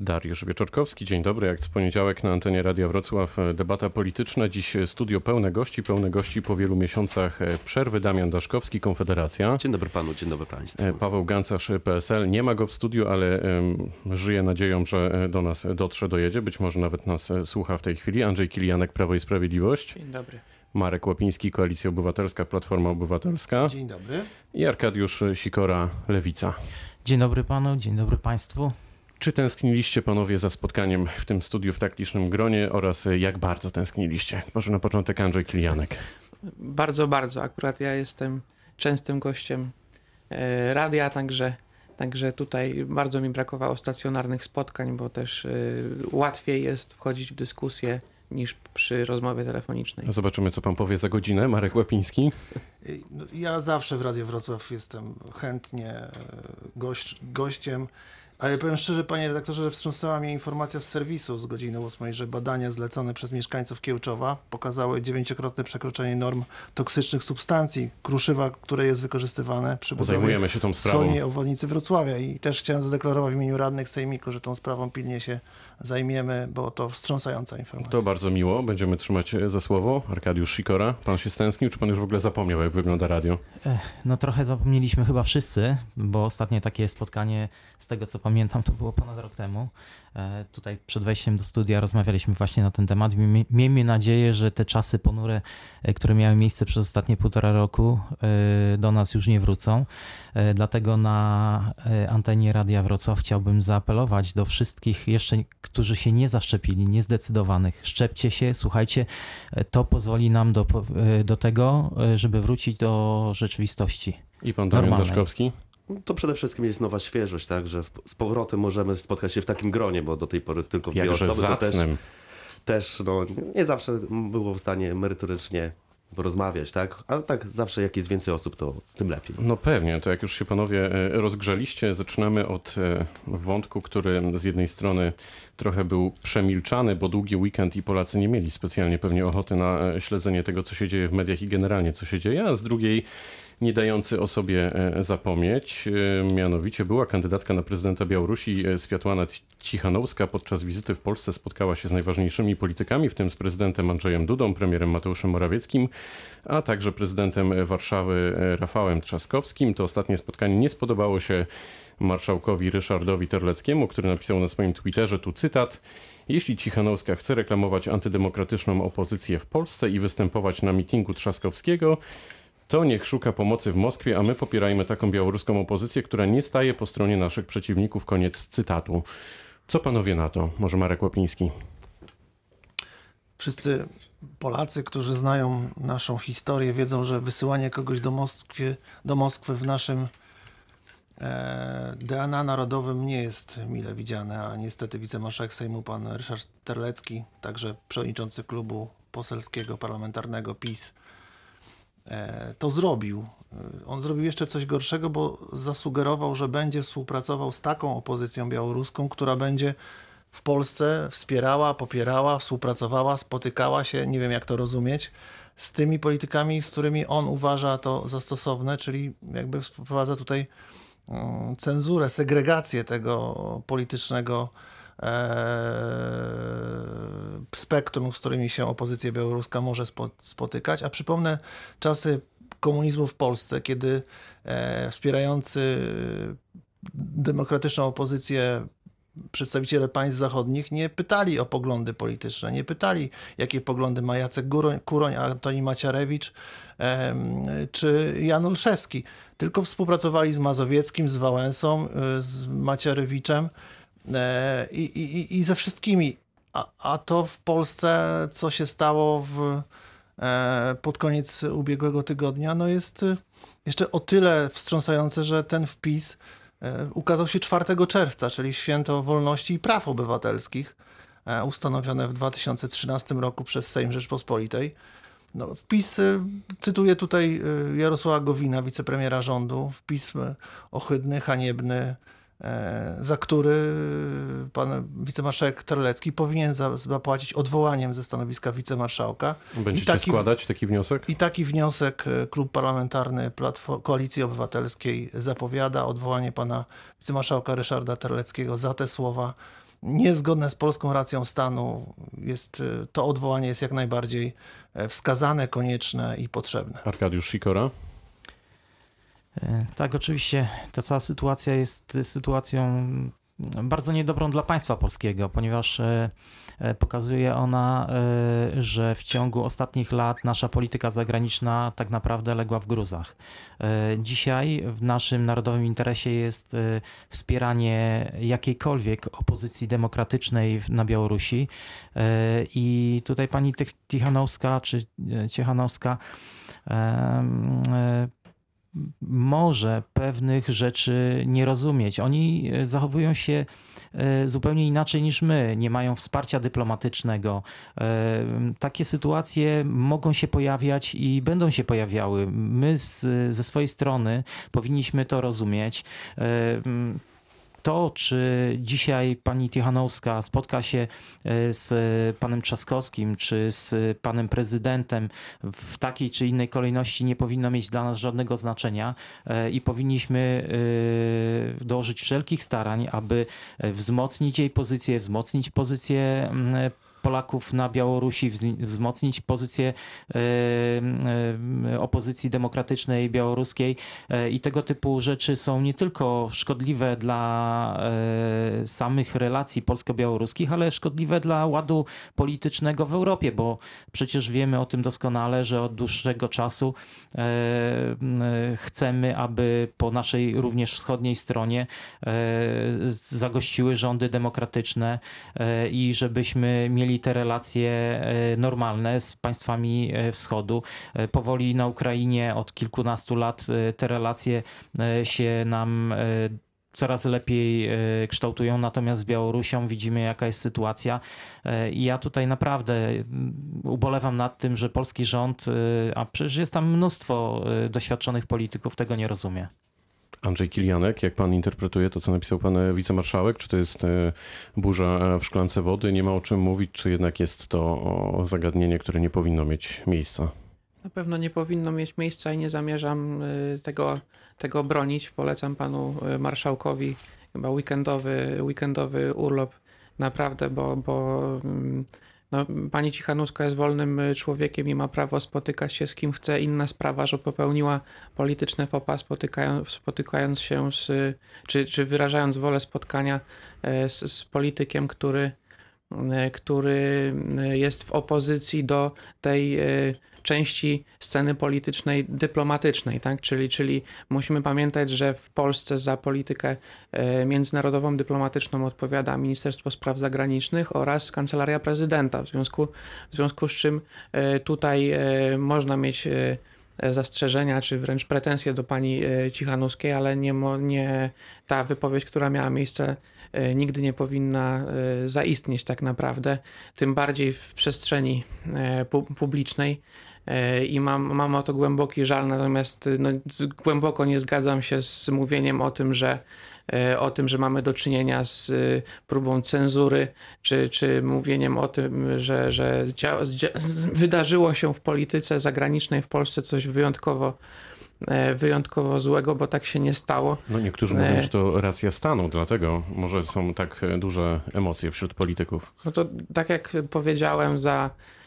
Dariusz Wieczorkowski, dzień dobry. Jak co poniedziałek na antenie Radia Wrocław e, debata polityczna. Dziś studio pełne gości, pełne gości po wielu miesiącach e, przerwy. Damian Daszkowski, Konfederacja. Dzień dobry panu, dzień dobry państwu. E, Paweł Gancarz, PSL. Nie ma go w studiu, ale um, żyje nadzieją, że do nas dotrze, dojedzie. Być może nawet nas słucha w tej chwili. Andrzej Kilianek, Prawo i Sprawiedliwość. Dzień dobry. Marek Łapiński, Koalicja Obywatelska, Platforma Obywatelska. Dzień dobry. I Arkadiusz Sikora, Lewica. Dzień dobry panu, dzień dobry państwu. Czy tęskniliście panowie za spotkaniem w tym studiu w tak licznym gronie oraz jak bardzo tęskniliście? Może na początek Andrzej Kilianek. Bardzo, bardzo. Akurat ja jestem częstym gościem e, radia, także, także tutaj bardzo mi brakowało stacjonarnych spotkań, bo też e, łatwiej jest wchodzić w dyskusję niż przy rozmowie telefonicznej. Zobaczymy, co pan powie za godzinę. Marek Łapiński. No, ja zawsze w Radiu Wrocław jestem chętnie e, gość, gościem. Ale powiem szczerze, panie redaktorze, że wstrząsnęła mnie informacja z serwisu z godziny 8, że badania zlecone przez mieszkańców Kiełczowa pokazały dziewięciokrotne przekroczenie norm toksycznych substancji kruszywa, które jest wykorzystywane przy budowie Zajmujemy się tą sprawą. wschodniej obwodnicy Wrocławia. I też chciałem zadeklarować w imieniu radnych Sejmiku, że tą sprawą pilnie się zajmiemy, bo to wstrząsająca informacja. To bardzo miło, będziemy trzymać za słowo. Arkadiusz Sikora, pan się stęsknił, czy pan już w ogóle zapomniał, jak wygląda radio? No trochę zapomnieliśmy chyba wszyscy, bo ostatnie takie spotkanie, z tego co pamiętam, to było ponad rok temu. E, tutaj przed wejściem do studia rozmawialiśmy właśnie na ten temat. Miejmy nadzieję, że te czasy ponure, e, które miały miejsce przez ostatnie półtora roku, e, do nas już nie wrócą. Dlatego na antenie Radia Wrocław chciałbym zaapelować do wszystkich jeszcze, którzy się nie zaszczepili, niezdecydowanych. Szczepcie się, słuchajcie, to pozwoli nam do, do tego, żeby wrócić do rzeczywistości. I pan Damian Daszkowski? To przede wszystkim jest nowa świeżość, tak, że z powrotem możemy spotkać się w takim gronie, bo do tej pory tylko dwie Jakże osoby. Zacnym. Też, też no, nie zawsze było w stanie merytorycznie porozmawiać, tak? Ale tak zawsze jak jest więcej osób, to tym lepiej. No pewnie, to jak już się panowie e, rozgrzeliście, zaczynamy od e, wątku, który z jednej strony trochę był przemilczany, bo długi weekend i Polacy nie mieli specjalnie pewnie ochoty na e, śledzenie tego, co się dzieje w mediach i generalnie co się dzieje, a z drugiej nie dający o sobie zapomnieć. Mianowicie była kandydatka na prezydenta Białorusi Światłana Cichanowska podczas wizyty w Polsce spotkała się z najważniejszymi politykami, w tym z prezydentem Andrzejem Dudą, premierem Mateuszem Morawieckim, a także prezydentem Warszawy Rafałem Trzaskowskim. To ostatnie spotkanie nie spodobało się marszałkowi Ryszardowi Terleckiemu, który napisał na swoim Twitterze, tu cytat, jeśli Cichanowska chce reklamować antydemokratyczną opozycję w Polsce i występować na mitingu Trzaskowskiego, to niech szuka pomocy w Moskwie, a my popierajmy taką białoruską opozycję, która nie staje po stronie naszych przeciwników. Koniec cytatu. Co panowie na to? Może Marek Łapiński? Wszyscy Polacy, którzy znają naszą historię, wiedzą, że wysyłanie kogoś do Moskwy, do Moskwy w naszym e, DNA narodowym nie jest mile widziane, a niestety wicemarszałek Sejmu pan Ryszard Terlecki, także przewodniczący klubu poselskiego parlamentarnego PiS, to zrobił. On zrobił jeszcze coś gorszego, bo zasugerował, że będzie współpracował z taką opozycją białoruską, która będzie w Polsce wspierała, popierała, współpracowała, spotykała się, nie wiem jak to rozumieć, z tymi politykami, z którymi on uważa to za stosowne, czyli jakby wprowadza tutaj cenzurę, segregację tego politycznego spektrum, z którymi się opozycja białoruska może spotykać. A przypomnę czasy komunizmu w Polsce, kiedy wspierający demokratyczną opozycję przedstawiciele państw zachodnich nie pytali o poglądy polityczne, nie pytali, jakie poglądy ma Jacek Kuroń, Antoni Maciarewicz czy Jan Olszewski, tylko współpracowali z Mazowieckim, z Wałęsą, z Macierewiczem i, i, i ze wszystkimi. A, a to w Polsce, co się stało w, pod koniec ubiegłego tygodnia, no jest jeszcze o tyle wstrząsające, że ten wpis ukazał się 4 czerwca, czyli święto wolności i praw obywatelskich, ustanowione w 2013 roku przez Sejm Rzeczpospolitej. No, wpis, cytuję tutaj Jarosława Gowina, wicepremiera rządu, wpis ohydny, haniebny, za który pan wicemarszałek Terlecki powinien zapłacić odwołaniem ze stanowiska wicemarszałka. Będziecie taki, składać taki wniosek? I taki wniosek klub parlamentarny Platform Koalicji Obywatelskiej zapowiada odwołanie pana wicemarszałka Ryszarda Terleckiego za te słowa niezgodne z polską racją stanu, jest, y, to odwołanie jest jak najbardziej e, wskazane, konieczne i potrzebne. Arkadiusz Sikora. E, Tak, oczywiście ta cała sytuacja jest sytuacją mm, bardzo niedobrą dla państwa polskiego, ponieważ e, e, pokazuje ona, że w ciągu ostatnich lat nasza polityka zagraniczna tak naprawdę legła w gruzach. Dzisiaj w naszym narodowym interesie jest wspieranie jakiejkolwiek opozycji demokratycznej na Białorusi i tutaj pani Tichanowska czy Ciechanowska może pewnych rzeczy nie rozumieć. Oni e, zachowują się e, zupełnie inaczej niż my, nie mają wsparcia dyplomatycznego. E, Takie sytuacje mogą się pojawiać i będą się pojawiały. My z, ze swojej strony powinniśmy to rozumieć. To, czy dzisiaj pani Tichanowska spotka się e, z panem Trzaskowskim, czy z panem prezydentem w takiej czy innej kolejności nie powinno mieć dla nas żadnego znaczenia e, i powinniśmy e, dołożyć wszelkich starań, aby wzmocnić jej pozycję, wzmocnić pozycję Polaków na Białorusi, wz- wzmocnić pozycję e, e, opozycji demokratycznej białoruskiej. E, i tego typu rzeczy są nie tylko szkodliwe dla samych relacji polsko-białoruskich, ale szkodliwe dla ładu politycznego w Europie, bo przecież wiemy o tym doskonale, że od dłuższego czasu chcemy, aby po naszej również wschodniej stronie zagościły rządy demokratyczne i żebyśmy mieli te relacje e, normalne z państwami e, wschodu. E, Powoli na Ukrainie od kilkunastu lat te relacje się nam coraz lepiej kształtują, natomiast z Białorusią widzimy jaka jest sytuacja i ja tutaj naprawdę mm, ubolewam nad tym, że polski rząd, a przecież jest tam mnóstwo doświadczonych polityków, tego nie rozumie. Andrzej Kilianek, jak pan interpretuje to, co napisał pan e, wicemarszałek? Czy to jest e, burza e, w szklance wody? Nie ma o czym mówić, czy jednak jest to zagadnienie, które nie powinno mieć miejsca? Na pewno nie powinno mieć miejsca i nie zamierzam tego, tego bronić. Polecam panu marszałkowi chyba weekendowy, weekendowy urlop naprawdę, bo, bo mm, no, pani Cichanuska jest wolnym y, człowiekiem i ma prawo spotykać się z kim chce. Inna sprawa, że popełniła polityczne fopa spotykając, spotykając się z, czy, czy wyrażając wolę spotkania e, z, z politykiem, który, e, który jest w opozycji do tej części sceny politycznej dyplomatycznej, tak? Czyli, czyli musimy pamiętać, że w Polsce za politykę e, międzynarodową dyplomatyczną odpowiada Ministerstwo Spraw Zagranicznych oraz Kancelaria Prezydenta, w związku, w związku z czym e, tutaj e, można mieć zastrzeżenia, czy wręcz pretensje do pani Cichanuskiej, ale nie, nie ta wypowiedź, która miała miejsce, nigdy nie powinna zaistnieć tak naprawdę, tym bardziej w przestrzeni pu- publicznej i mam, mam o to głęboki żal, natomiast no, głęboko nie zgadzam się z mówieniem o tym, że e, o tym, że mamy do czynienia z y, próbą cenzury, czy, czy mówieniem o tym, że, że wydarzyło się w polityce zagranicznej w Polsce coś wyjątkowo, e, wyjątkowo złego, bo tak się nie stało. No niektórzy Nie. mówią, że to racja stanu, dlatego może są tak e, duże emocje wśród polityków. No to tak jak powiedziałem, za, e,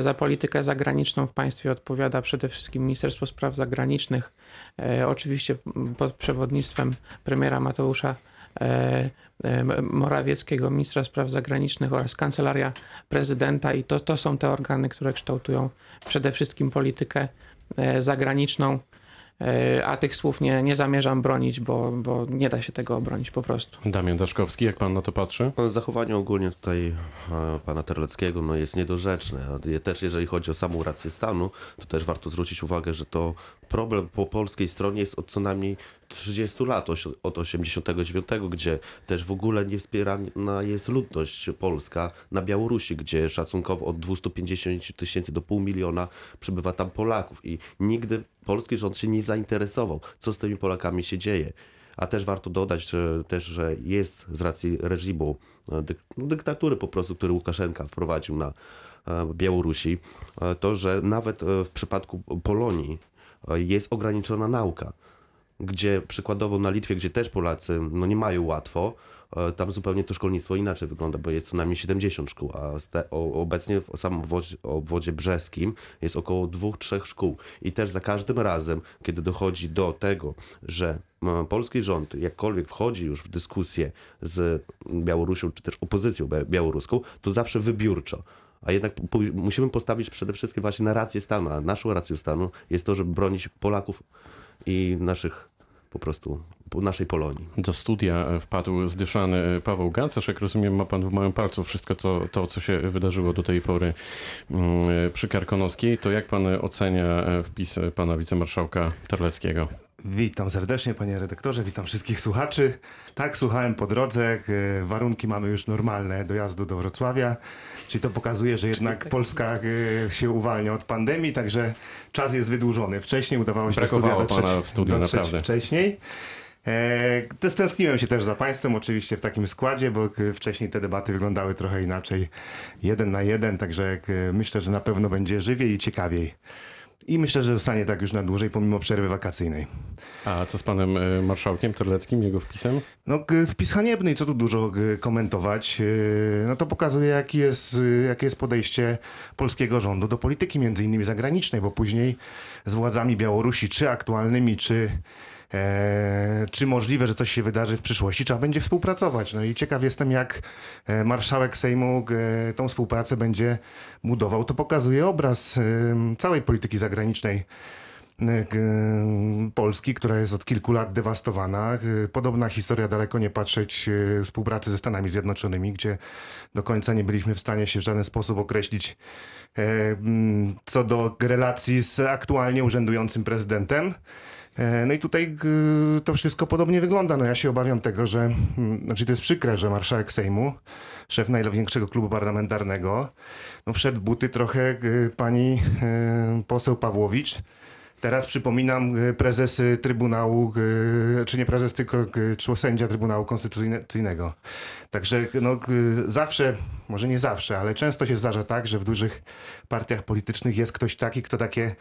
za politykę zagraniczną w państwie odpowiada przede wszystkim Ministerstwo Spraw Zagranicznych, e, oczywiście pod przewodnictwem premiera Mateusza e, e, Morawieckiego, ministra spraw zagranicznych oraz kancelaria prezydenta. I to, to są te organy, które kształtują przede wszystkim politykę e, zagraniczną, e, a tych słów nie, nie zamierzam bronić, bo, bo nie da się tego obronić po prostu. Damian Daszkowski, jak pan na to patrzy? No, Zachowanie ogólnie tutaj e, pana Terleckiego no, jest niedorzeczne. Też jeżeli chodzi o samą rację stanu, to też warto zwrócić uwagę, że to problem po polskiej stronie jest od co najmniej 30 lat, od 89, gdzie też w ogóle nie wspierana jest ludność polska na Białorusi, gdzie szacunkowo od 250 tysięcy do pół miliona przybywa tam Polaków i nigdy polski rząd się nie zainteresował, co z tymi Polakami się dzieje. A też warto dodać też, że jest z racji reżimu e, dyk, no, dyktatury po prostu, który Łukaszenka wprowadził na e, Białorusi, e, to, że nawet w przypadku Polonii jest ograniczona nauka, gdzie przykładowo na Litwie, gdzie też Polacy no, nie mają łatwo, e, tam zupełnie to szkolnictwo inaczej wygląda, bo jest co najmniej 70 szkół, a ste, o, obecnie w samym obwodzie, obwodzie brzeskim jest około dwóch, trzech szkół. I też za każdym razem, kiedy dochodzi do tego, że m, polski rząd jakkolwiek wchodzi już w dyskusję z Białorusią, czy też opozycją bia- białoruską, to zawsze wybiórczo. A jednak pu- musimy postawić przede wszystkim właśnie na rację stanu, a naszą racją stanu jest to, żeby bronić Polaków i naszych po prostu, po naszej Polonii. Do studia wpadł zdyszany Paweł Gacarz. Jak rozumiem, ma pan w małym palcu wszystko to, to co się wydarzyło do tej pory mm, przy Karkonoskiej. To jak pan ocenia wpis pana wicemarszałka Terleckiego? Witam serdecznie, panie redaktorze, witam wszystkich słuchaczy. Tak, słuchałem po drodze, e, warunki mamy już normalne dojazdu do Wrocławia, czyli to pokazuje, że jednak Polska e, się uwalnia od pandemii, także czas jest wydłużony. Wcześniej udawało się Brakowało do studia pana dotrzeć, w studiu, dotrzeć naprawdę. wcześniej. E, Stęskniłem się też za państwem, oczywiście w takim składzie, bo e, wcześniej te debaty wyglądały trochę inaczej, jeden na jeden, także e, myślę, że na pewno będzie żywiej i ciekawiej. I myślę, że zostanie tak już na dłużej, pomimo przerwy wakacyjnej. A co z panem e, marszałkiem Terleckim, jego wpisem? No, wpis haniebny i co tu dużo komentować. No to pokazuje, jaki jest, jakie jest podejście polskiego rządu do polityki, między innymi zagranicznej, bo później z władzami Białorusi, czy aktualnymi, czy, e, czy możliwe, że coś się wydarzy w przyszłości, trzeba będzie współpracować. No i ciekaw jestem, jak e, marszałek Sejmu e, tą współpracę będzie budował. To pokazuje obraz em, całej polityki zagranicznej e, Polski, która jest od kilku lat dewastowana. E, Podobna historia, daleko nie patrzeć, e, współpracy ze Stanami Zjednoczonymi, gdzie do końca nie byliśmy w stanie się w żaden sposób określić e, co do relacji z aktualnie urzędującym prezydentem. E, No i tutaj to wszystko podobnie wygląda. No ja się obawiam tego, że, mm, znaczy to jest przykre, że marszałek Sejmu, szef największego klubu parlamentarnego, no wszedł buty trochę pani e, poseł Pawłowicz, Teraz przypominam y, prezes Trybunału, czy nie prezes, tylko czy sędzia Trybunału Konstytucyjnego. Także no, zawsze, może nie zawsze, ale często się zdarza tak, że w dużych partiach politycznych jest ktoś taki, kto takie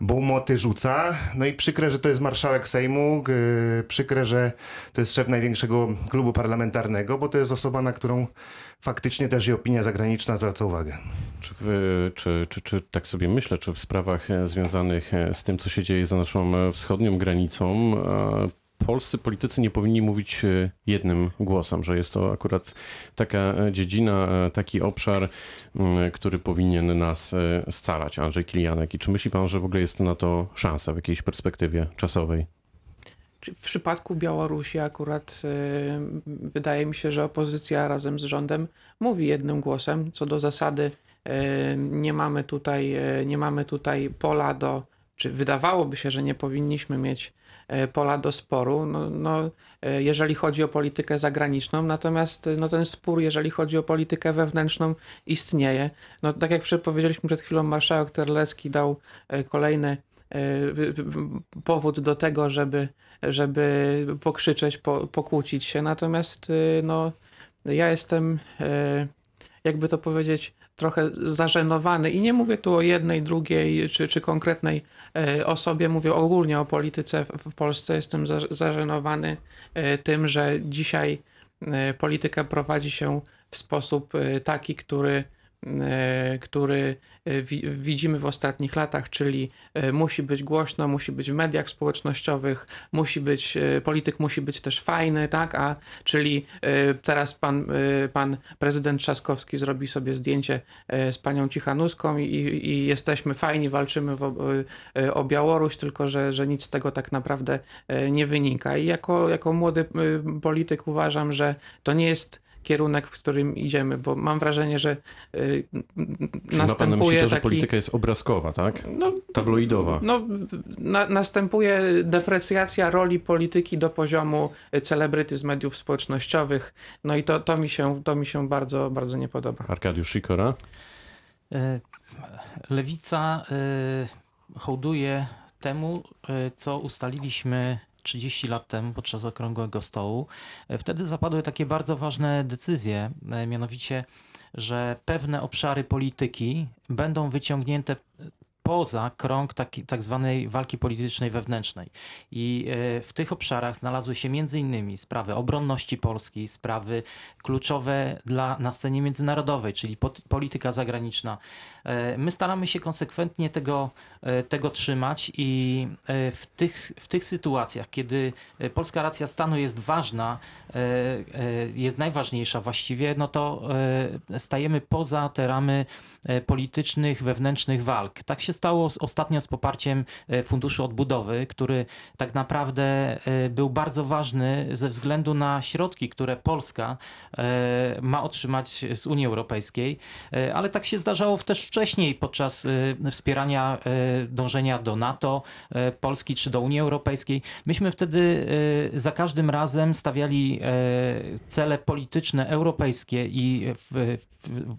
bołmoty rzuca. No i przykre, że to jest marszałek Sejmu, y, przykre, że to jest szef największego klubu parlamentarnego, bo to jest osoba, na którą faktycznie też i opinia zagraniczna zwraca uwagę. Czy, wy, czy, czy, czy tak sobie myślę, czy w sprawach e, związanych e, z tym, co się dzieje za naszą e, wschodnią granicą, polscy politycy nie powinni mówić e, jednym głosem, że jest to akurat taka e, dziedzina, e, taki obszar, m, który powinien nas scalać, Andrzej Kilianek. I czy myśli pan, że w ogóle jest na to szansa w jakiejś perspektywie czasowej? W przypadku Białorusi akurat wydaje mi się, że opozycja razem z rządem mówi jednym głosem. Co do zasady nie mamy tutaj, nie mamy tutaj pola do, czy wydawałoby się, że nie powinniśmy mieć pola do sporu, no, no, y, jeżeli chodzi o politykę zagraniczną, natomiast y, no, ten spór, jeżeli chodzi o politykę wewnętrzną, istnieje. No, tak jak powiedzieliśmy przed chwilą, marszałek Terlecki dał kolejny powód do tego, żeby żeby pokrzyczeć, po, pokłócić się. Natomiast no, ja jestem, jakby to powiedzieć, trochę zażenowany i nie mówię tu o jednej, drugiej czy, czy konkretnej y, osobie, mówię ogólnie o polityce w, Polsce. Jestem za, zażenowany y, tym, że dzisiaj y, politykę prowadzi się w sposób taki, który który y, wi- widzimy w ostatnich latach, czyli y, musi być głośno, musi być w mediach społecznościowych, musi być, polityk musi być też fajny, tak, a czyli teraz pan, pan prezydent Trzaskowski zrobi sobie zdjęcie z panią Cichanuską i, i jesteśmy fajni, walczymy y, o Białoruś, tylko że, że nic z tego tak naprawdę nie wynika. I jako, jako młody polityk uważam, że to nie jest kierunek, w którym idziemy, bo mam wrażenie, że y, Czy ma pan na myśli następuje to, że taki... polityka jest obrazkowa, tak? No, Tabloidowa. no, na, następuje deprecjacja roli polityki do poziomu celebryty z mediów społecznościowych. No i to, to, mi, się, to mi się bardzo, bardzo nie podoba. Arkadiusz Sikora. E, Lewica e, hołduje temu, co ustaliliśmy 30 lat temu podczas okrągłego stołu. E, Wtedy zapadły takie bardzo ważne decyzje, e, mianowicie, że pewne obszary polityki będą wyciągnięte poza krąg taki, tak zwanej walki politycznej wewnętrznej. I e, w tych obszarach znalazły się innymi sprawy obronności Polski, sprawy kluczowe dla, na scenie międzynarodowej, czyli polityka zagraniczna. E, My staramy się konsekwentnie tego, e, tego trzymać i w tych, w tych sytuacjach, kiedy polska racja stanu jest ważna, jest najważniejsza właściwie, no to e, stajemy poza te ramy e, politycznych, wewnętrznych walk. Tak się stało z, ostatnio z poparciem e, Funduszu Odbudowy, który tak naprawdę e, był bardzo ważny ze względu na środki, które Polska e, ma otrzymać z Unii Europejskiej, E, ale tak się zdarzało też wcześniej podczas e, wspierania e, dążenia do NATO e, Polski czy do Unii Europejskiej. Myśmy wtedy e, za każdym razem stawiali e, cele polityczne europejskie i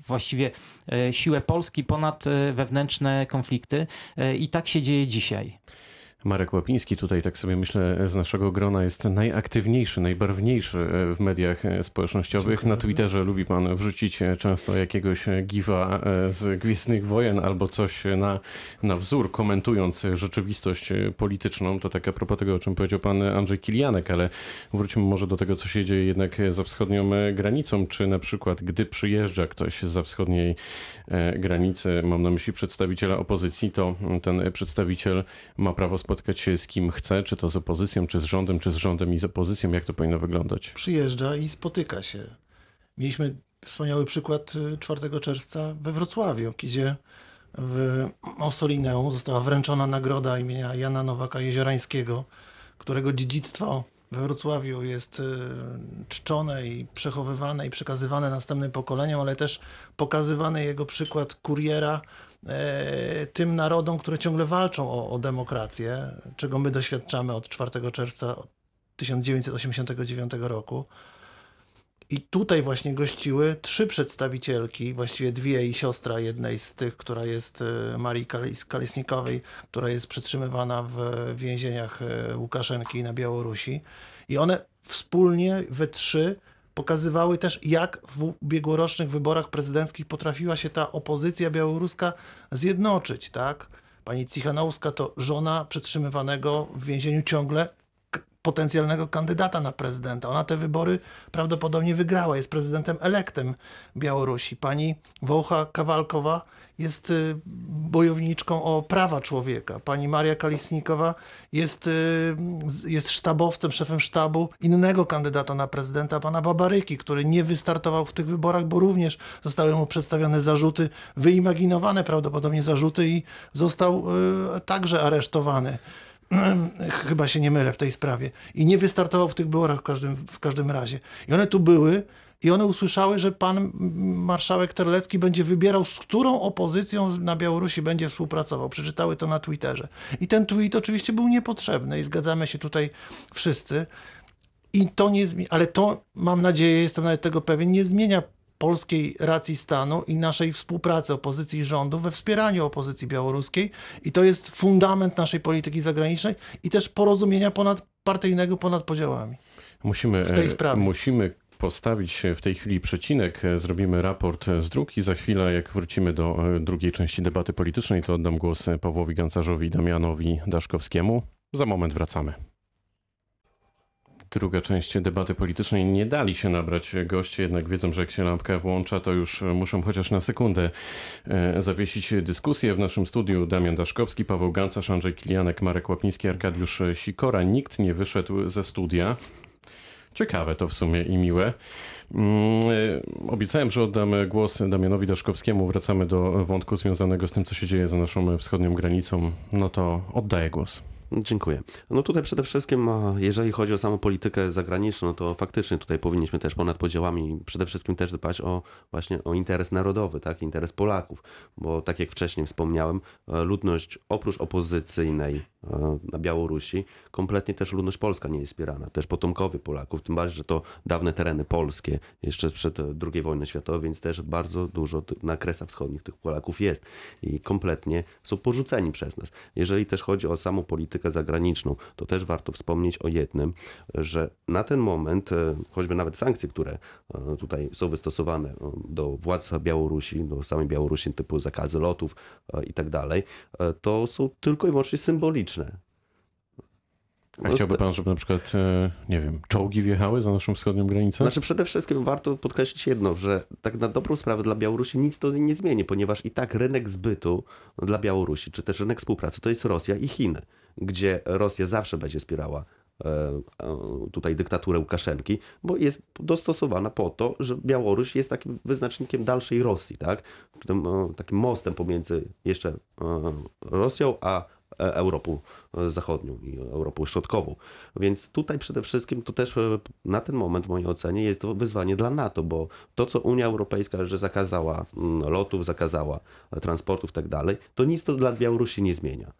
właściwie e, siłę Polski ponad e, wewnętrzne konflikty i tak się dzieje dzisiaj. Marek Łapiński tutaj, tak sobie myślę, z naszego grona jest najaktywniejszy, najbarwniejszy e, w mediach e, społecznościowych. Dziękuję Na bardzo. Twitterze lubi pan wrzucić e, często jakiegoś gifa e, z Gwiezdnych Wojen albo coś na, na wzór, komentując rzeczywistość polityczną. To tak a propos tego, o czym powiedział pan Andrzej Kilianek, ale wróćmy może do tego, co się dzieje jednak za wschodnią granicą. Czy na przykład, gdy przyjeżdża ktoś za wschodniej granicy, mam na myśli przedstawiciela opozycji, to ten przedstawiciel ma prawo spotkać się z kim chce, czy to z opozycją, czy z rządem, czy z rządem i z opozycją. Jak to powinno wyglądać? Przyjeżdża i spotyka się. Mieliśmy wspaniały przykład y, 4 czerwca we Wrocławiu, gdzie w Ossolineum została wręczona nagroda imienia Jana Nowaka Jeziorańskiego, którego dziedzictwo we Wrocławiu jest y, czczone i przechowywane i przekazywane następnym pokoleniom, ale też pokazywany jego przykład kuriera tym narodom, które ciągle walczą o, o demokrację, czego my doświadczamy od 4 czerwca 1989 roku. I tutaj właśnie gościły trzy przedstawicielki, właściwie dwie i siostra jednej z tych, która jest e, Marii Kalisnikowej, która jest przetrzymywana w więzieniach e, Łukaszenki na Białorusi. I one wspólnie we trzy pokazywały też, jak w ubiegłorocznych wyborach prezydenckich potrafiła się ta opozycja białoruska zjednoczyć, tak? Pani Cichanowska to żona przetrzymywanego w więzieniu ciągle potencjalnego kandydata na prezydenta. Ona te wybory prawdopodobnie wygrała, jest prezydentem elektem Białorusi. Pani Wołcha Kawalkowa jest y, bojowniczką o prawa człowieka. Pani Maria Kalisnikowa jest, y, jest sztabowcem, szefem sztabu innego kandydata na prezydenta, pana Babaryki, który nie wystartował w tych wyborach, bo również zostały mu przedstawione zarzuty, wyimaginowane prawdopodobnie zarzuty i został y, także aresztowany. Chyba się nie mylę w tej sprawie. I nie wystartował w tych wyborach w każdym, w każdym razie. I one tu były i one usłyszały, że pan marszałek Terlecki będzie wybierał, z którą opozycją na Białorusi będzie współpracował. Przeczytały to na Twitterze. I ten tweet oczywiście był niepotrzebny i zgadzamy się tutaj wszyscy. I to nie zmienia, ale to mam nadzieję, jestem nawet tego pewien, nie zmienia polskiej racji stanu i naszej współpracy opozycji i rządu we wspieraniu opozycji białoruskiej. I to jest fundament naszej polityki zagranicznej i też porozumienia ponadpartyjnego ponad podziałami. Musimy, W tej e, sprawie. musimy postawić w tej chwili przecinek. E, Zrobimy raport z dróg i za chwilę, jak wrócimy do e, drugiej części debaty politycznej, to oddam głos e, Pawłowi Gancarzowi Damianowi Daszkowskiemu. Za moment wracamy. Druga część debaty politycznej. Nie dali się nabrać goście, jednak wiedzą, że jak się lampka włącza, to już muszą chociaż na sekundę e, zawiesić dyskusję. W naszym studiu Damian Daszkowski, Paweł Gancarz, Andrzej Kilianek, Marek Łapiński, Arkadiusz Sikora. Nikt nie wyszedł ze studia. Ciekawe to w sumie i miłe. Mm, e, Obiecałem, że oddam głos Damianowi Daszkowskiemu. Wracamy do wątku związanego z tym, co się dzieje za naszą wschodnią granicą. No to oddaję głos. Dziękuję. No tutaj przede wszystkim, jeżeli chodzi o samą politykę zagraniczną, to faktycznie tutaj powinniśmy też ponad podziałami przede wszystkim też dbać o właśnie o interes narodowy, tak, interes Polaków, bo tak jak wcześniej wspomniałem, e, ludność oprócz opozycyjnej na Białorusi, kompletnie też ludność polska nie jest wspierana, też potomkowie Polaków, tym bardziej, że to dawne tereny polskie, jeszcze sprzed e, II wojny światowej, więc też bardzo dużo na Kresach Wschodnich tych Polaków jest i kompletnie są porzuceni przez nas. Jeżeli też chodzi o samą politykę zagraniczną, to też warto wspomnieć o jednym, że na ten moment, e, choćby nawet sankcje, które e, tutaj są wystosowane e, do władz Białorusi, do samej Białorusi, typu zakazy lotów e, i tak dalej, e, to są tylko i wyłącznie symboliczne. A chciałby pan, żeby na przykład, e, nie wiem, czołgi wjechały za naszą wschodnią granicę? Znaczy przede wszystkim warto podkreślić jedno, że tak na dobrą sprawę dla Białorusi nic to nie zmieni, ponieważ i tak rynek zbytu dla Białorusi, czy też rynek współpracy to jest Rosja i Chiny, gdzie Rosja zawsze będzie wspierała e, e, tutaj dyktaturę Łukaszenki, bo jest dostosowana po to, że Białoruś jest takim wyznacznikiem dalszej Rosji, tak? Tym, takim mostem pomiędzy jeszcze Rosją a Europą e, Zachodnią i Europą Środkową. Więc tutaj przede wszystkim to też e, na ten moment w mojej ocenie jest to wyzwanie dla NATO, bo to co Unia Europejska, że zakazała mm, lotów, zakazała e, transportów i tak dalej, to nic to dla Białorusi nie zmienia.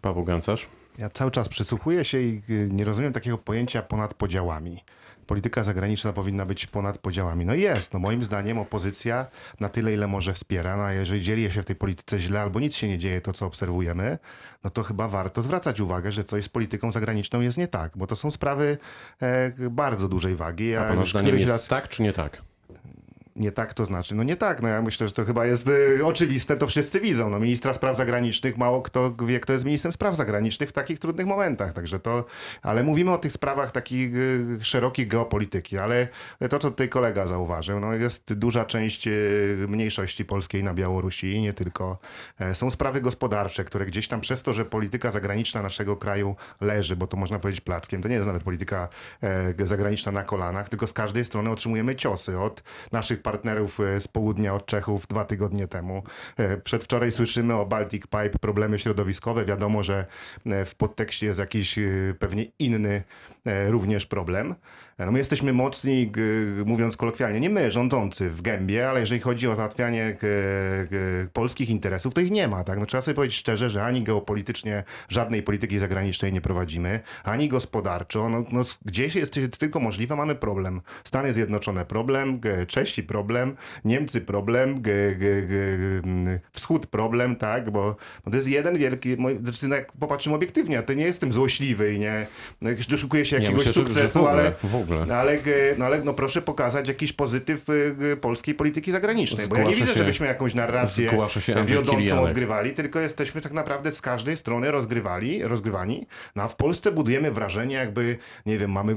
Paweł Gancarz? Ja cały czas przysłuchuję się i y, nie rozumiem takiego pojęcia ponad podziałami. Polityka zagraniczna powinna być ponad podziałami. No jest, no moim zdaniem opozycja na tyle, ile może wspiera, no a jeżeli dzieje się w tej polityce źle albo nic się nie dzieje, to co obserwujemy, no to chyba warto zwracać uwagę, że coś z polityką zagraniczną jest nie tak, bo to są sprawy e, bardzo dużej wagi. Ja A pana zdaniem jest tak czy nie tak? Nie tak to znaczy? No nie tak, no ja myślę, że to chyba jest y, oczywiste, to wszyscy widzą. No ministra spraw zagranicznych, mało kto wie, kto jest ministrem spraw zagranicznych w takich trudnych momentach, także to, ale mówimy o tych sprawach takich y, szerokich geopolityki, ale to, co tutaj kolega zauważył, no jest duża część y, mniejszości polskiej na Białorusi, nie tylko. E, Są sprawy gospodarcze, które gdzieś tam przez to, że polityka zagraniczna naszego kraju leży, bo to można powiedzieć plackiem, to nie jest nawet polityka e, zagraniczna na kolanach, tylko z każdej strony otrzymujemy ciosy od naszych partnerów e, z południa, od Czechów dwa tygodnie temu. E, Przedwczoraj słyszymy o Baltic Pipe, problemy środowiskowe. Wiadomo, że e, w podtekście jest jakiś pewnie inny również problem. No my jesteśmy mocni, mówiąc kolokwialnie, nie my, rządzący w gębie, ale jeżeli chodzi o załatwianie polskich interesów, to ich nie ma. Tak? No, trzeba sobie powiedzieć szczerze, że ani geopolitycznie żadnej polityki zagranicznej nie prowadzimy, ani gospodarczo. No, no, gdzieś jest tylko możliwe, mamy problem. Stany Zjednoczone problem, Czesi problem, Niemcy problem, Wschód problem, tak, bo, bo to jest jeden wielki, znaczy, no, jak popatrzymy obiektywnie, to nie jestem złośliwy i nie no, jakoś doszukuję się Nie, jakiegoś w sukcesu, ale w ogóle. No ale, g- no ale no proszę pokazać jakiś pozytyw y, g- polskiej polityki zagranicznej, bo ja nie Zgłasza widzę, się- żebyśmy jakąś narrację zgłasza wiodącą Kilianek. odgrywali, tylko jesteśmy tak naprawdę z każdej strony rozgrywali, rozgrywani, no a w Polsce budujemy wrażenie jakby, nie wiem, mamy,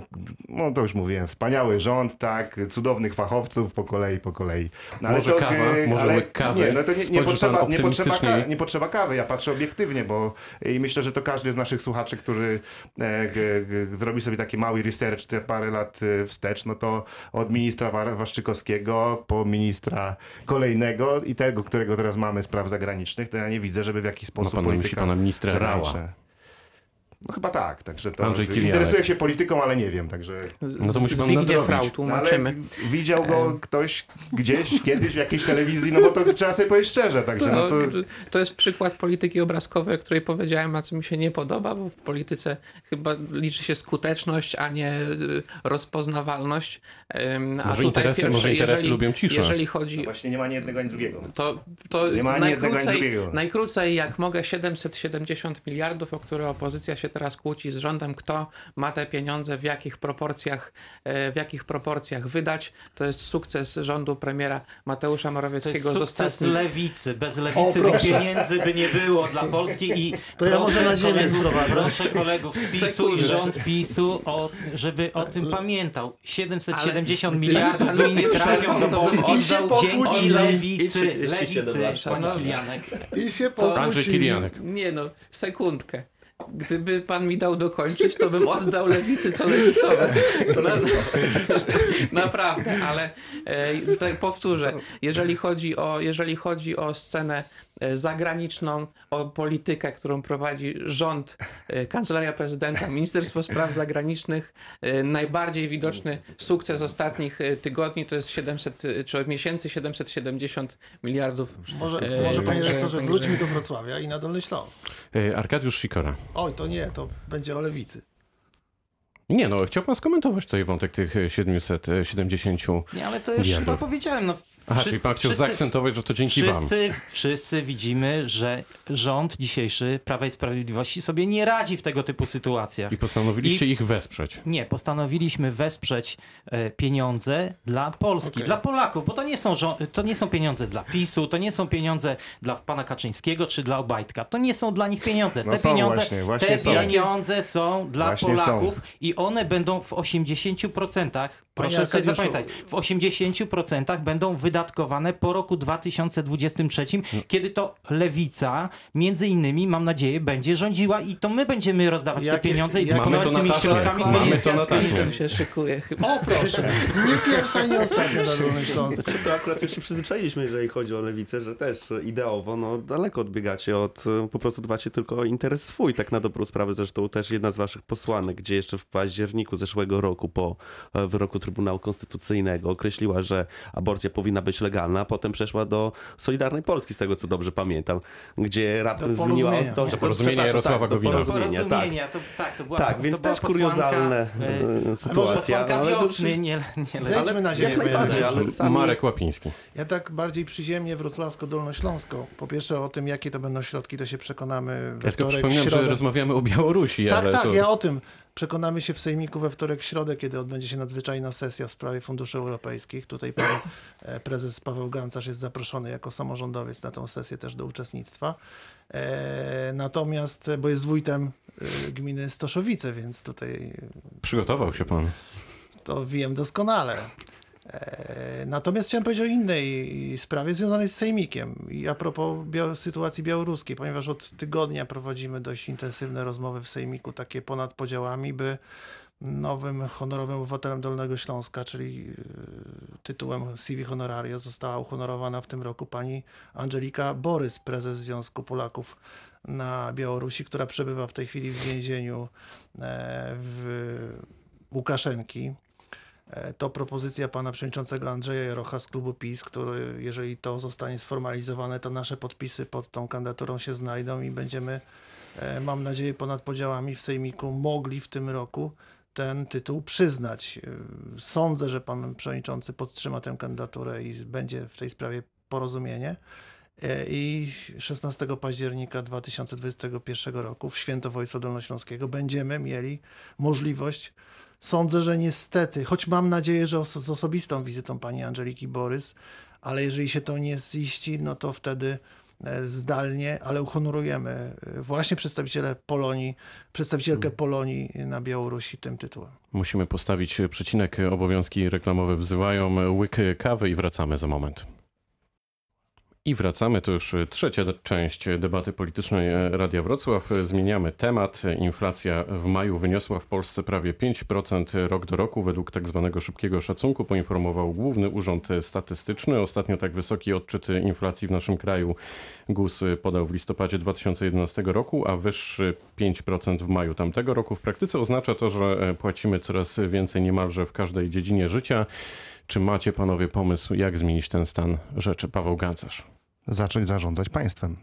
no to już mówiłem, wspaniały rząd, tak, cudownych fachowców po kolei, po kolei. No, Może to, kawa, może ale kawy. Nie, no to nie, nie, potrzeba, nie, potrzeba, optymistycznie. ka- nie potrzeba kawy, ja patrzę obiektywnie, bo i myślę, że to każdy z naszych słuchaczy, który e, g, g, zrobi sobie taki mały research te parę lat e, wstecz, no to od ministra Wa- Waszczykowskiego po ministra kolejnego i tego, którego teraz mamy spraw zagranicznych, to ja nie widzę, żeby w jakiś sposób pan na myśli polityka pana ministra Rała. No chyba tak, także to Andrzej Kilianek. interesuję się polityką, ale nie wiem, także... No to musi pan nadrobić. No, ale tłumaczymy. widział go ktoś gdzieś, kiedyś w jakiejś telewizji, no bo to trzeba sobie powiedzieć szczerze, także no To, to... jest przykład polityki obrazkowej, o której powiedziałem, a co mi się nie podoba, bo w polityce chyba liczy się skuteczność, a nie y, rozpoznawalność. A Może tutaj interesy- pierwsze, może interesy jeżeli, lubią ciszę. Jeżeli No chodzi właśnie nie ma ani jednego, ani drugiego. to, to Nie ma ani jednego, ani drugiego. najkrócej, jak mogę, 770 miliardów, o które opozycja się teraz kłóci z rządem, kto ma te pieniądze w jakich proporcjach, e, w jakich proporcjach wydać. To jest sukces rządu premiera Mateusza To jest Morawieckiego sukces ostatnich lewicy. Bez lewicy tych pieniędzy by nie było dla Polski i To ja może na ziemię kolegów, sprowadzę. proszę kolegów z PiSu i rząd PiSu, o, żeby o tym pamiętał. 770 Ale- miliardów z ale Unii nie trafią do Polski się dzięki lewicy. I 37 Lewicy, pan. Kilianek. I się Andrzej pokłócili. Kilianek. Nie no, sekundkę. Gdyby pan mi dał dokończyć, to bym oddał lewicy co lewicowe. Na, naprawdę, ale e, powtórzę, jeżeli chodzi o, jeżeli chodzi o scenę zagraniczną, o politykę, którą prowadzi rząd, e, Kancelaria Prezydenta, Ministerstwo Spraw Zagranicznych. E, Najbardziej widoczny sukces ostatnich e, tygodni to jest 700, e, czy od miesięcy 770 miliardów. Może, E, może panie rektorze, wróćmy do Wrocławia i na Dolny Śląsk. E, Arkadiusz Sikora. Oj, to nie, to będzie o lewicy. Nie no, chciał pan skomentować tutaj wątek tych e, 770. Nie, ale to już Miliardów. chyba powiedziałem. No, Aha, wszyscy- czyli pan chciał wszyscy- zaakcentować, że to dzięki wam. Wszyscy, wszyscy widzimy, że rząd dzisiejszy Prawa i Sprawiedliwości sobie nie radzi w tego typu sytuacjach. I postanowiliście I- ich wesprzeć. Nie, postanowiliśmy wesprzeć e, pieniądze dla Polski, Okej. dla Polaków, bo to nie, są, żo- to nie są pieniądze dla PiSu, to nie są pieniądze dla pana Kaczyńskiego czy dla Obajtka. To nie są dla nich pieniądze. No Te są pieniądze, właśnie, właśnie te są. pieniądze są dla Właśnie Polaków i one będą w 80%, proszę sobie Arkadiuszu, zapamiętać, w 80% będą wydatkowane po roku 2023, kiedy to lewica między innymi, mam nadzieję, będzie rządziła i to my będziemy rozdawać Jakie- te pieniądze i dysponować tymi na taśmie. środkami Mamy byli to na taśmie. Się szykuje chyba. O proszę, nie pierwsza, nie ostatnia na Dolnym Śląsku. To akurat już się przyzwyczailiśmy, jeżeli chodzi o lewicę, że też ideowo no, daleko odbiegacie od, po prostu dbacie tylko o interes swój, tak na dobrą sprawę. Zresztą też jedna z waszych posłanek, gdzie jeszcze w październiku zeszłego roku po e, wyroku Trybunału Konstytucyjnego określiła, że aborcja powinna być legalna, a potem przeszła do Solidarnej Polski, z tego co dobrze pamiętam, gdzie raptem Do zmieniła porozumienia. ostąd. Do porozumienia Jarosława tak, do Gowina. porozumienia, tak. To, tak, to była Tak, więc była też kuriozalne posłanka, e, e, sytuacja. ale to już- wiosny, nie, nie Zejdźmy na ziemię. ale sami... Marek Łapiński. Ja tak bardziej przyziemnie wrocławsko-dolnośląsko. Po pierwsze o tym, jakie to będą środki, to się przekonamy we Ja wtorek, w przypominam, że rozmawiamy o Białorusi, Tak, ale tak, to... ja o tym. Przekonamy się w Sejmiku we wtorek, środę, kiedy odbędzie się nadzwyczajna sesja w sprawie funduszy europejskich. Tutaj pan e, prezes Paweł Gancarz jest zaproszony jako samorządowiec na tę sesję też do uczestnictwa. E, natomiast, bo jest wójtem e, gminy Stoszowice, więc tutaj Przygotował się pan. to wiem doskonale. E, Natomiast chciałem powiedzieć o innej sprawie związanej z Sejmikiem. I a propos bia- sytuacji białoruskiej, ponieważ od tygodnia prowadzimy dość intensywne rozmowy w Sejmiku, takie ponad podziałami, by nowym honorowym obywatelem Dolnego Śląska, czyli e, tytułem CV Honorario, została uhonorowana w tym roku pani Angelika Borys, prezes Związku Polaków na Białorusi, która przebywa w tej chwili w więzieniu e, w Łukaszenki. E, To propozycja pana przewodniczącego Andrzeja Jarocha z klubu PiS, który, jeżeli to zostanie sformalizowane, to nasze podpisy pod tą kandydaturą się znajdą i będziemy, e, mam nadzieję, ponad podziałami w Sejmiku mogli w tym roku ten tytuł przyznać. E, Sądzę, że pan przewodniczący podtrzyma tę kandydaturę i będzie w tej sprawie porozumienie. I 16 października 2021 roku w Święto Wojska Dolnośląskiego będziemy mieli możliwość Sądzę, że niestety, choć mam nadzieję, że z osobistą wizytą pani Angeliki Borys, ale jeżeli się to nie ziści, no to wtedy e, zdalnie, ale uhonorujemy e, właśnie przedstawiciele Polonii, przedstawicielkę Polonii na Białorusi tym tytułem. Musimy postawić przecinek. Obowiązki reklamowe wzywają. Łyk kawy i wracamy za moment. I wracamy, to już trzecia część debaty politycznej Radia Wrocław. Zmieniamy temat. Inflacja w maju wyniosła w Polsce prawie 5% rok do roku. Według tak zwanego szybkiego szacunku poinformował Główny Urząd Statystyczny. Ostatnio tak wysoki odczyt inflacji w naszym kraju GUS podał w listopadzie 2011 roku, a wyższy 5% w maju tamtego roku. W praktyce oznacza to, że płacimy coraz więcej niemalże w każdej dziedzinie życia. Czy macie panowie pomysł, jak zmienić ten stan rzeczy? Paweł Gancarz. Zacząć zarządzać państwem.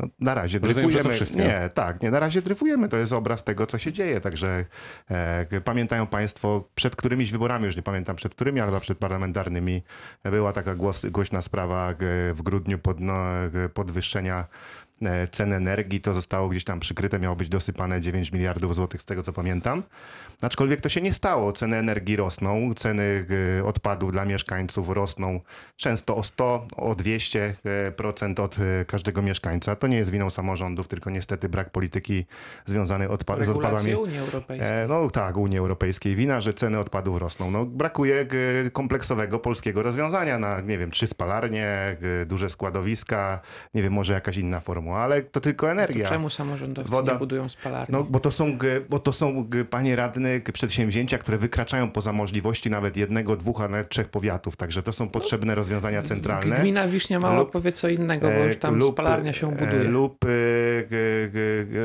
No, na razie dryfujemy. Nie, tak, nie, na razie dryfujemy. To jest obraz tego, co się dzieje. Także e, pamiętają Państwo, przed którymiś wyborami, już nie pamiętam przed którymi, ale przed parlamentarnymi, była taka głos, głośna sprawa w grudniu podno, e, podwyższenia cen energii. To zostało gdzieś tam przykryte, miało być dosypane 9 miliardów złotych, z tego co pamiętam. Aczkolwiek to się nie stało. Ceny energii rosną, ceny e, odpadów dla mieszkańców rosną często o 100, o 200 e, procent od e, każdego mieszkańca. To nie jest winą samorządów, tylko niestety brak polityki związanej odpa- z odpadami. Unii Europejskiej. E, No tak, Unii Europejskiej. Wina, że ceny odpadów rosną. No, brakuje e, kompleksowego polskiego rozwiązania na, nie wiem, trzy spalarnie, e, duże składowiska, nie wiem, może jakaś inna formuła. Ale to tylko To energia. czemu samorządowcy Woda- nie budują spalarni? No, bo to są, bo to są panie radny, przedsięwzięcia, które wykraczają poza możliwości nawet jednego, dwóch, a nawet trzech powiatów. Także to są potrzebne rozwiązania centralne. Gmina Wiśnia Mała Lub- powie co innego, bo E, już tam lub, spalarnia się e, buduje. Lub, e,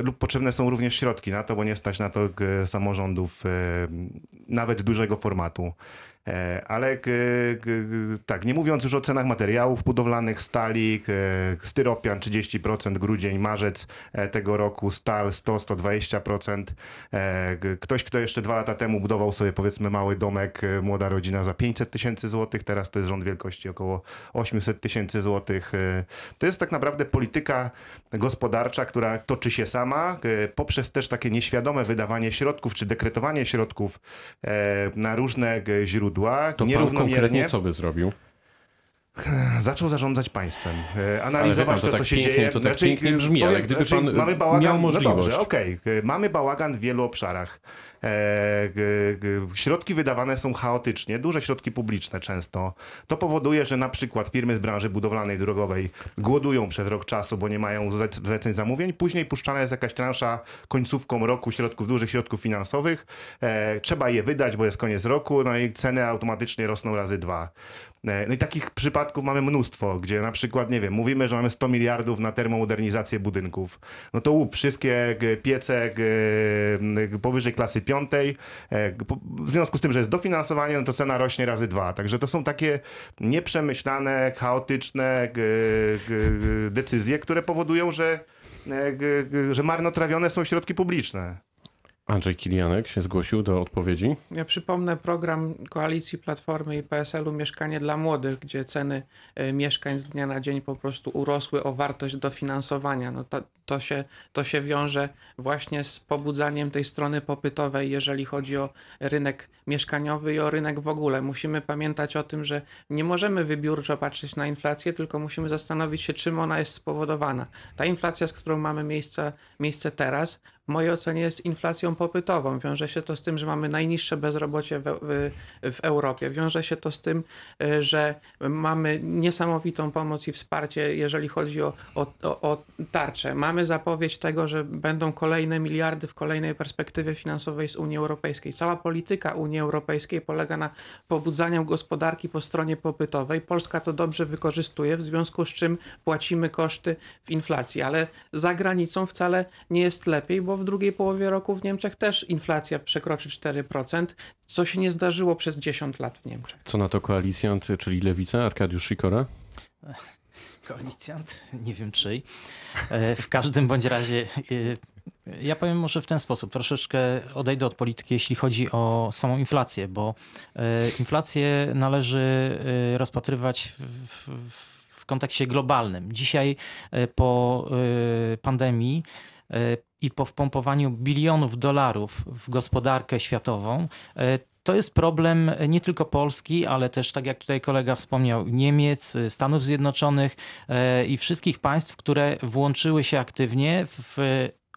lub potrzebne są również środki na to, bo nie stać na to samorządów nawet dużego formatu. E, Ale tak, nie mówiąc już o cenach materiałów budowlanych, stali, g, styropian 30%, grudzień, marzec e, tego roku, stal 100-120%. E, g, Ktoś, kto jeszcze dwa lata temu budował sobie powiedzmy mały domek, e, młoda rodzina za 500 tysięcy złotych, teraz to jest rząd wielkości około 800 tysięcy złotych. E, To jest tak naprawdę polityka gospodarcza, która toczy się sama, e, poprzez też takie nieświadome wydawanie środków, czy dekretowanie środków e, na różne e, źródła. To pan nierównomiernie. konkretnie co by zrobił? Zaczął zarządzać państwem, e, analizować pan, to to, co tak się pięknie- dzieje. to tak pięknie e, brzmi, ale gdyby pan, e, mamy bałagan, miał No możliwość. dobrze, okej, e, mamy bałagan w wielu obszarach. E, środki wydawane są chaotycznie, duże środki publiczne często. To powoduje, że na przykład firmy z branży budowlanej, drogowej głodują przez rok czasu, bo nie mają zle- zleceń zamówień. Później puszczana jest jakaś transza końcówką roku środków, dużych środków finansowych. E, trzeba je wydać, bo jest koniec roku, no i ceny automatycznie rosną razy dwa. E, No i takich przypadków mamy mnóstwo, gdzie na przykład, nie wiem, mówimy, że mamy 100 miliardów na termomodernizację budynków. No to łup, wszystkie g, piece g, powyżej klasy piątej, e, w związku z tym, że jest dofinansowanie, no to cena rośnie razy dwa. Także to są takie nieprzemyślane, chaotyczne decyzje, które powodują, że, e, że marnotrawione są środki publiczne. Andrzej Kilianek się zgłosił do odpowiedzi. Ja przypomnę program Koalicji Platformy i PSL-u Mieszkanie dla Młodych, gdzie ceny e, mieszkań z dnia na dzień po prostu urosły o wartość dofinansowania. No to, to, się, to się wiąże właśnie z pobudzaniem tej strony popytowej, jeżeli chodzi o rynek mieszkaniowy i o rynek w ogóle. Musimy pamiętać o tym, że nie możemy wybiórczo patrzeć na inflację, tylko musimy zastanowić się, czym ona jest spowodowana. Ta inflacja, z którą mamy miejsce, miejsce teraz, w mojej ocenie jest inflacją popytową. Wiąże się to z tym, że mamy najniższe bezrobocie w, w, w Europie. Wiąże się to z tym, y, że mamy niesamowitą pomoc i wsparcie, jeżeli chodzi o, o, o tarczę. Mamy zapowiedź tego, że będą kolejne miliardy w kolejnej perspektywie finansowej z Unii Europejskiej. Cała polityka Unii Europejskiej polega na pobudzaniu gospodarki po stronie popytowej. Polska to dobrze wykorzystuje, w związku z czym płacimy koszty w inflacji, ale za granicą wcale nie jest lepiej, bo w drugiej połowie roku w Niemczech też inflacja przekroczy 4%, co się nie zdarzyło przez 10 lat w Niemczech. Co na to koalicjant, czyli Lewica, Arkadiusz Sikora? Koalicjant, nie wiem czyj. E, W każdym bądź razie e, ja powiem może w ten sposób, troszeczkę odejdę od polityki, jeśli chodzi o samą inflację, bo e, inflację należy rozpatrywać w, w, w kontekście globalnym. Dzisiaj po pandemii i po wpompowaniu bilionów dolarów w gospodarkę światową, e, to jest problem nie tylko Polski, ale też, tak jak tutaj kolega wspomniał, Niemiec, Stanów Zjednoczonych e, i wszystkich państw, które włączyły się aktywnie w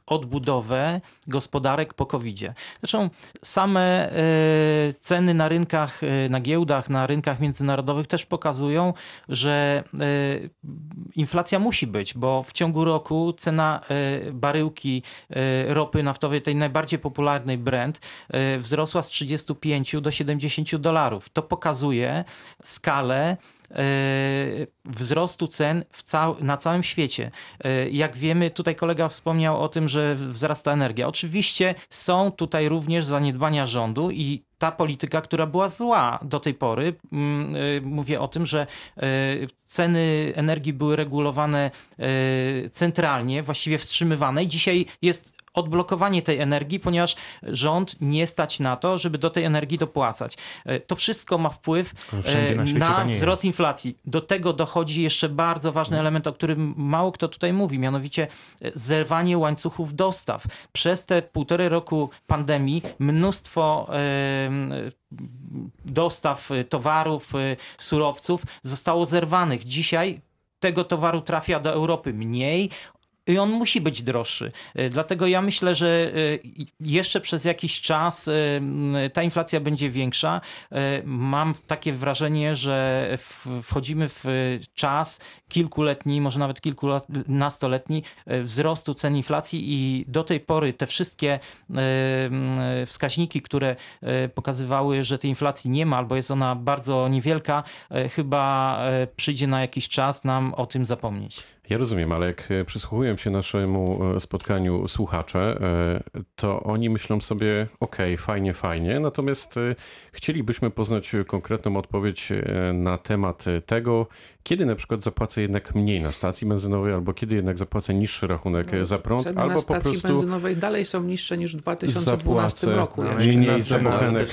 odbudowę gospodarek po COVID-zie. Zresztą same e, ceny na rynkach, e, na giełdach, na rynkach międzynarodowych też pokazują, że e, inflacja musi być, bo w ciągu roku cena baryłki ropy naftowej, tej najbardziej popularnej Brent, wzrosła z 35 do 70 dolarów. To pokazuje skalę wzrostu cen cał- na całym świecie. E, Jak wiemy, tutaj kolega wspomniał o tym, że wzrasta energia. Oczywiście są tutaj również zaniedbania rządu i ta polityka, która była zła do tej pory, mm, e, mówię o tym, że e, ceny energii były regulowane e, centralnie, właściwie wstrzymywane i dzisiaj jest odblokowanie tej energii, ponieważ rząd nie stać na to, żeby do tej energii dopłacać. E, To wszystko ma wpływ na e, na tanieje. wzrost inflacji. Do tego dochodzi jeszcze bardzo ważny element, o którym mało kto tutaj mówi, mianowicie e, zerwanie łańcuchów dostaw. Przez te półtorej roku pandemii mnóstwo dostaw towarów, surowców zostało zerwanych. Dzisiaj tego towaru trafia do Europy mniej. I on musi być droższy. E, Dlatego ja myślę, że e, jeszcze przez jakiś czas e, ta inflacja będzie większa. Mam takie wrażenie, że wchodzimy w czas kilkuletni, może nawet kilkunastoletni wzrostu cen inflacji i do tej pory te wszystkie wskaźniki, które pokazywały, że tej inflacji nie ma albo jest ona bardzo niewielka, chyba przyjdzie na jakiś czas nam o tym zapomnieć. Ja rozumiem, ale jak e, przysłuchują się naszemu e, spotkaniu słuchacze, e, to oni myślą sobie, okej, fajnie, fajnie, natomiast chcielibyśmy poznać konkretną odpowiedź na temat tego, kiedy na przykład zapłacę jednak mniej na stacji benzynowej, albo kiedy jednak zapłacę niższy rachunek e, za prąd, Ceny albo na po stacji prostu benzynowej dalej są niższe niż w 2012 zapłacę roku. no, mniej za bochenek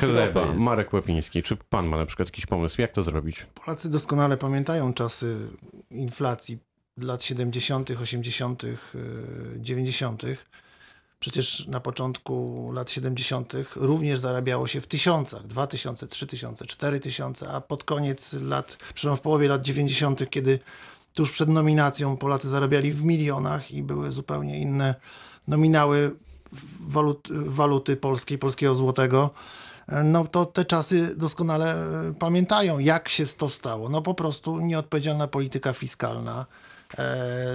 chleba. Marek Łapiński, czy pan ma na przykład jakiś pomysł, jak to zrobić? Polacy doskonale pamiętają czasy inflacji lat 70., 80., yy, 90. Przecież na początku lat 70. również zarabiało się w tysiącach, 2000, 3000, 4000, a pod koniec lat, przepraszam, w połowie lat 90., kiedy tuż przed nominacją Polacy zarabiali w milionach i były zupełnie inne nominały walut, waluty polskiej, polskiego złotego, no to te czasy doskonale e, pamiętają, jak się to stało. No po prostu nieodpowiedzialna polityka fiskalna,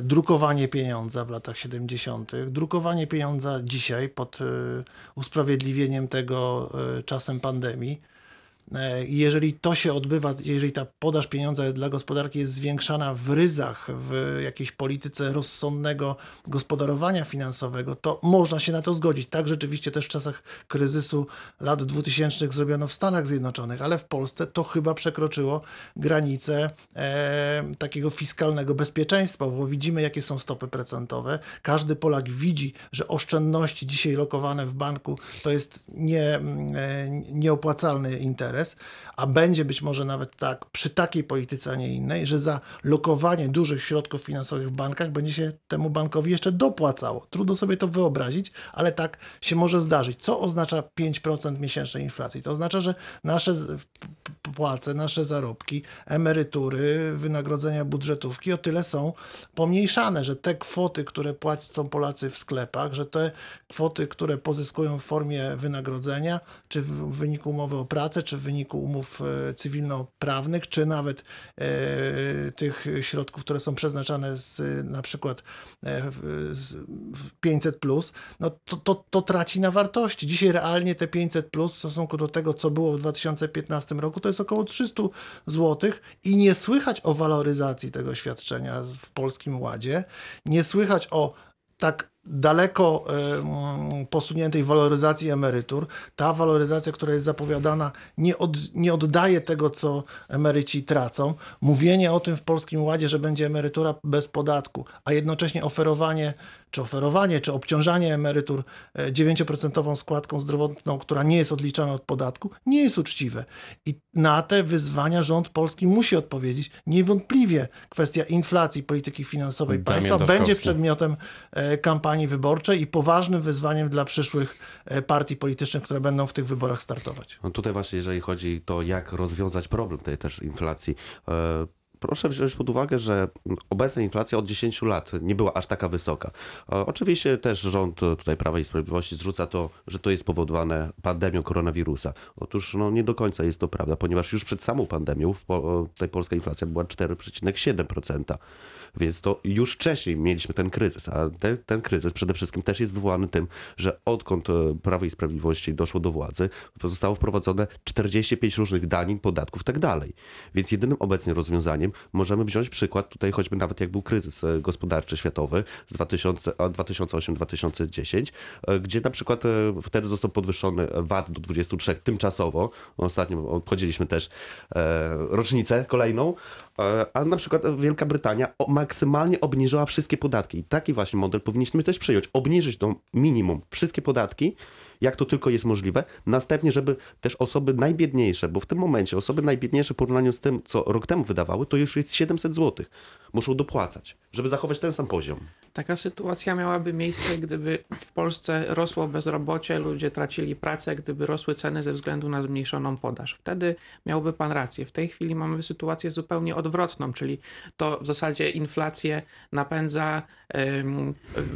drukowanie pieniądza w latach 70., drukowanie pieniądza dzisiaj pod e, usprawiedliwieniem tego e, czasem pandemii. E, Jeżeli to się odbywa, jeżeli ta podaż pieniądza dla gospodarki jest zwiększana w ryzach, w jakiejś polityce rozsądnego gospodarowania finansowego, to można się na to zgodzić. Tak rzeczywiście też w czasach kryzysu lat 2000 zrobiono w Stanach Zjednoczonych, ale w Polsce to chyba przekroczyło granice e, takiego fiskalnego bezpieczeństwa, bo widzimy, jakie są stopy procentowe. Każdy Polak widzi, że oszczędności dzisiaj lokowane w banku to jest nie, mm, e, nieopłacalny interes, a będzie być może nawet tak przy takiej polityce, a nie innej, że za lokowanie dużych środków finansowych w bankach będzie się temu bankowi jeszcze dopłacało. Trudno sobie to wyobrazić, ale tak się może zdarzyć. Co oznacza 5% miesięcznej inflacji? To oznacza, że nasze płace, nasze zarobki, emerytury, wynagrodzenia budżetówki o tyle są pomniejszane, że te kwoty, które płacą Polacy w sklepach, że te kwoty, które pozyskują w formie wynagrodzenia, czy w wyniku umowy o pracę, czy w wyniku umów e, cywilnoprawnych, czy nawet e, tych środków, które są przeznaczane z, na przykład e, z, w 500 plus, no to, to, to traci na wartości. Dzisiaj realnie te 500 plus w stosunku do tego, co było w 2015 roku, to jest około 300 zł i nie słychać o waloryzacji tego świadczenia w Polskim Ładzie, nie słychać o tak daleko posuniętej waloryzacji emerytur. Ta waloryzacja, która jest zapowiadana, nie, od, nie oddaje tego, co emeryci tracą. Mówienie o tym w Polskim Ładzie, że będzie emerytura bez podatku, a jednocześnie oferowanie, czy oferowanie, czy obciążanie emerytur e, 9% składką zdrowotną, która nie jest odliczana od podatku, nie jest uczciwe. I na te wyzwania rząd polski musi odpowiedzieć. Niewątpliwie kwestia inflacji, polityki finansowej Damian państwa Daszkowski. będzie przedmiotem e, kampanii wyborczej i poważnym wyzwaniem dla przyszłych e, partii politycznych, które będą w tych wyborach startować. No tutaj właśnie, jeżeli chodzi to, jak rozwiązać problem tej też inflacji, e, proszę wziąć pod uwagę, że obecna inflacja od 10 lat nie była aż taka wysoka. Oczywiście też rząd tutaj Prawa i Sprawiedliwości zrzuca to, że to jest spowodowane pandemią koronawirusa. Otóż no, nie do końca jest to prawda, ponieważ już przed samą pandemią tutaj polska inflacja była 4,7%. Więc to już wcześniej mieliśmy ten kryzys, a te, ten kryzys przede wszystkim też jest wywołany tym, że odkąd e, Prawo i Sprawiedliwości doszło do władzy, zostało wprowadzone 45 różnych danin, podatków i tak dalej. Więc jedynym obecnie rozwiązaniem możemy wziąć przykład tutaj choćby nawet jak był kryzys e, gospodarczy światowy z 2000 a 2008-2010, e, gdzie na przykład e, wtedy został podwyższony VAT do 23 tymczasowo. Ostatnio obchodziliśmy też e, rocznicę kolejną, e, a na przykład Wielka Brytania maksymalnie obniżyła wszystkie podatki. I taki właśnie model powinniśmy też przyjąć. Obniżyć do minimum wszystkie podatki jak to tylko jest możliwe. Następnie, żeby też osoby najbiedniejsze, bo w tym momencie osoby najbiedniejsze w porównaniu z tym, co rok temu wydawały, to już jest 700 zł. Muszą dopłacać, żeby zachować ten sam poziom. Taka sytuacja miałaby miejsce, gdyby w Polsce rosło bezrobocie, ludzie tracili pracę, gdyby rosły ceny ze względu na zmniejszoną podaż. Wtedy miałby pan rację. W tej chwili mamy sytuację zupełnie odwrotną, czyli to w zasadzie inflację napędza,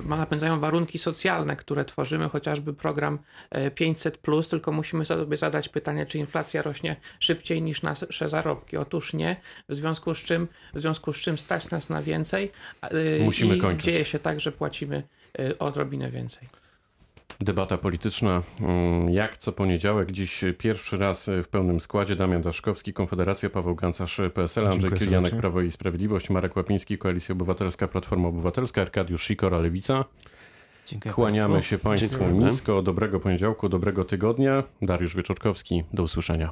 napędzają warunki socjalne, które tworzymy, chociażby program e, 500, tylko musimy sobie zadać pytanie, czy inflacja rośnie szybciej niż nasze zarobki. Otóż nie, w związku z czym, w związku z czym stać nas na więcej. y, Musimy i kończyć. Dzieje się tak, że płacimy y, odrobinę więcej. Debata polityczna. mm, Jak co poniedziałek, dziś pierwszy raz w pełnym składzie Damian Daszkowski, Konfederacja, Paweł Gancarz, PSL, Andrzej Dziękuję Kilianek, serdecznie. Prawo i Sprawiedliwość, Marek Łapiński, Koalicja Obywatelska, Platforma Obywatelska, Arkadiusz Sikora, Lewica. Dziękuję Kłaniamy państwu. się Państwu Dziękujemy. nisko. Dobrego poniedziałku, dobrego tygodnia. Dariusz Wieczorkowski. Do usłyszenia.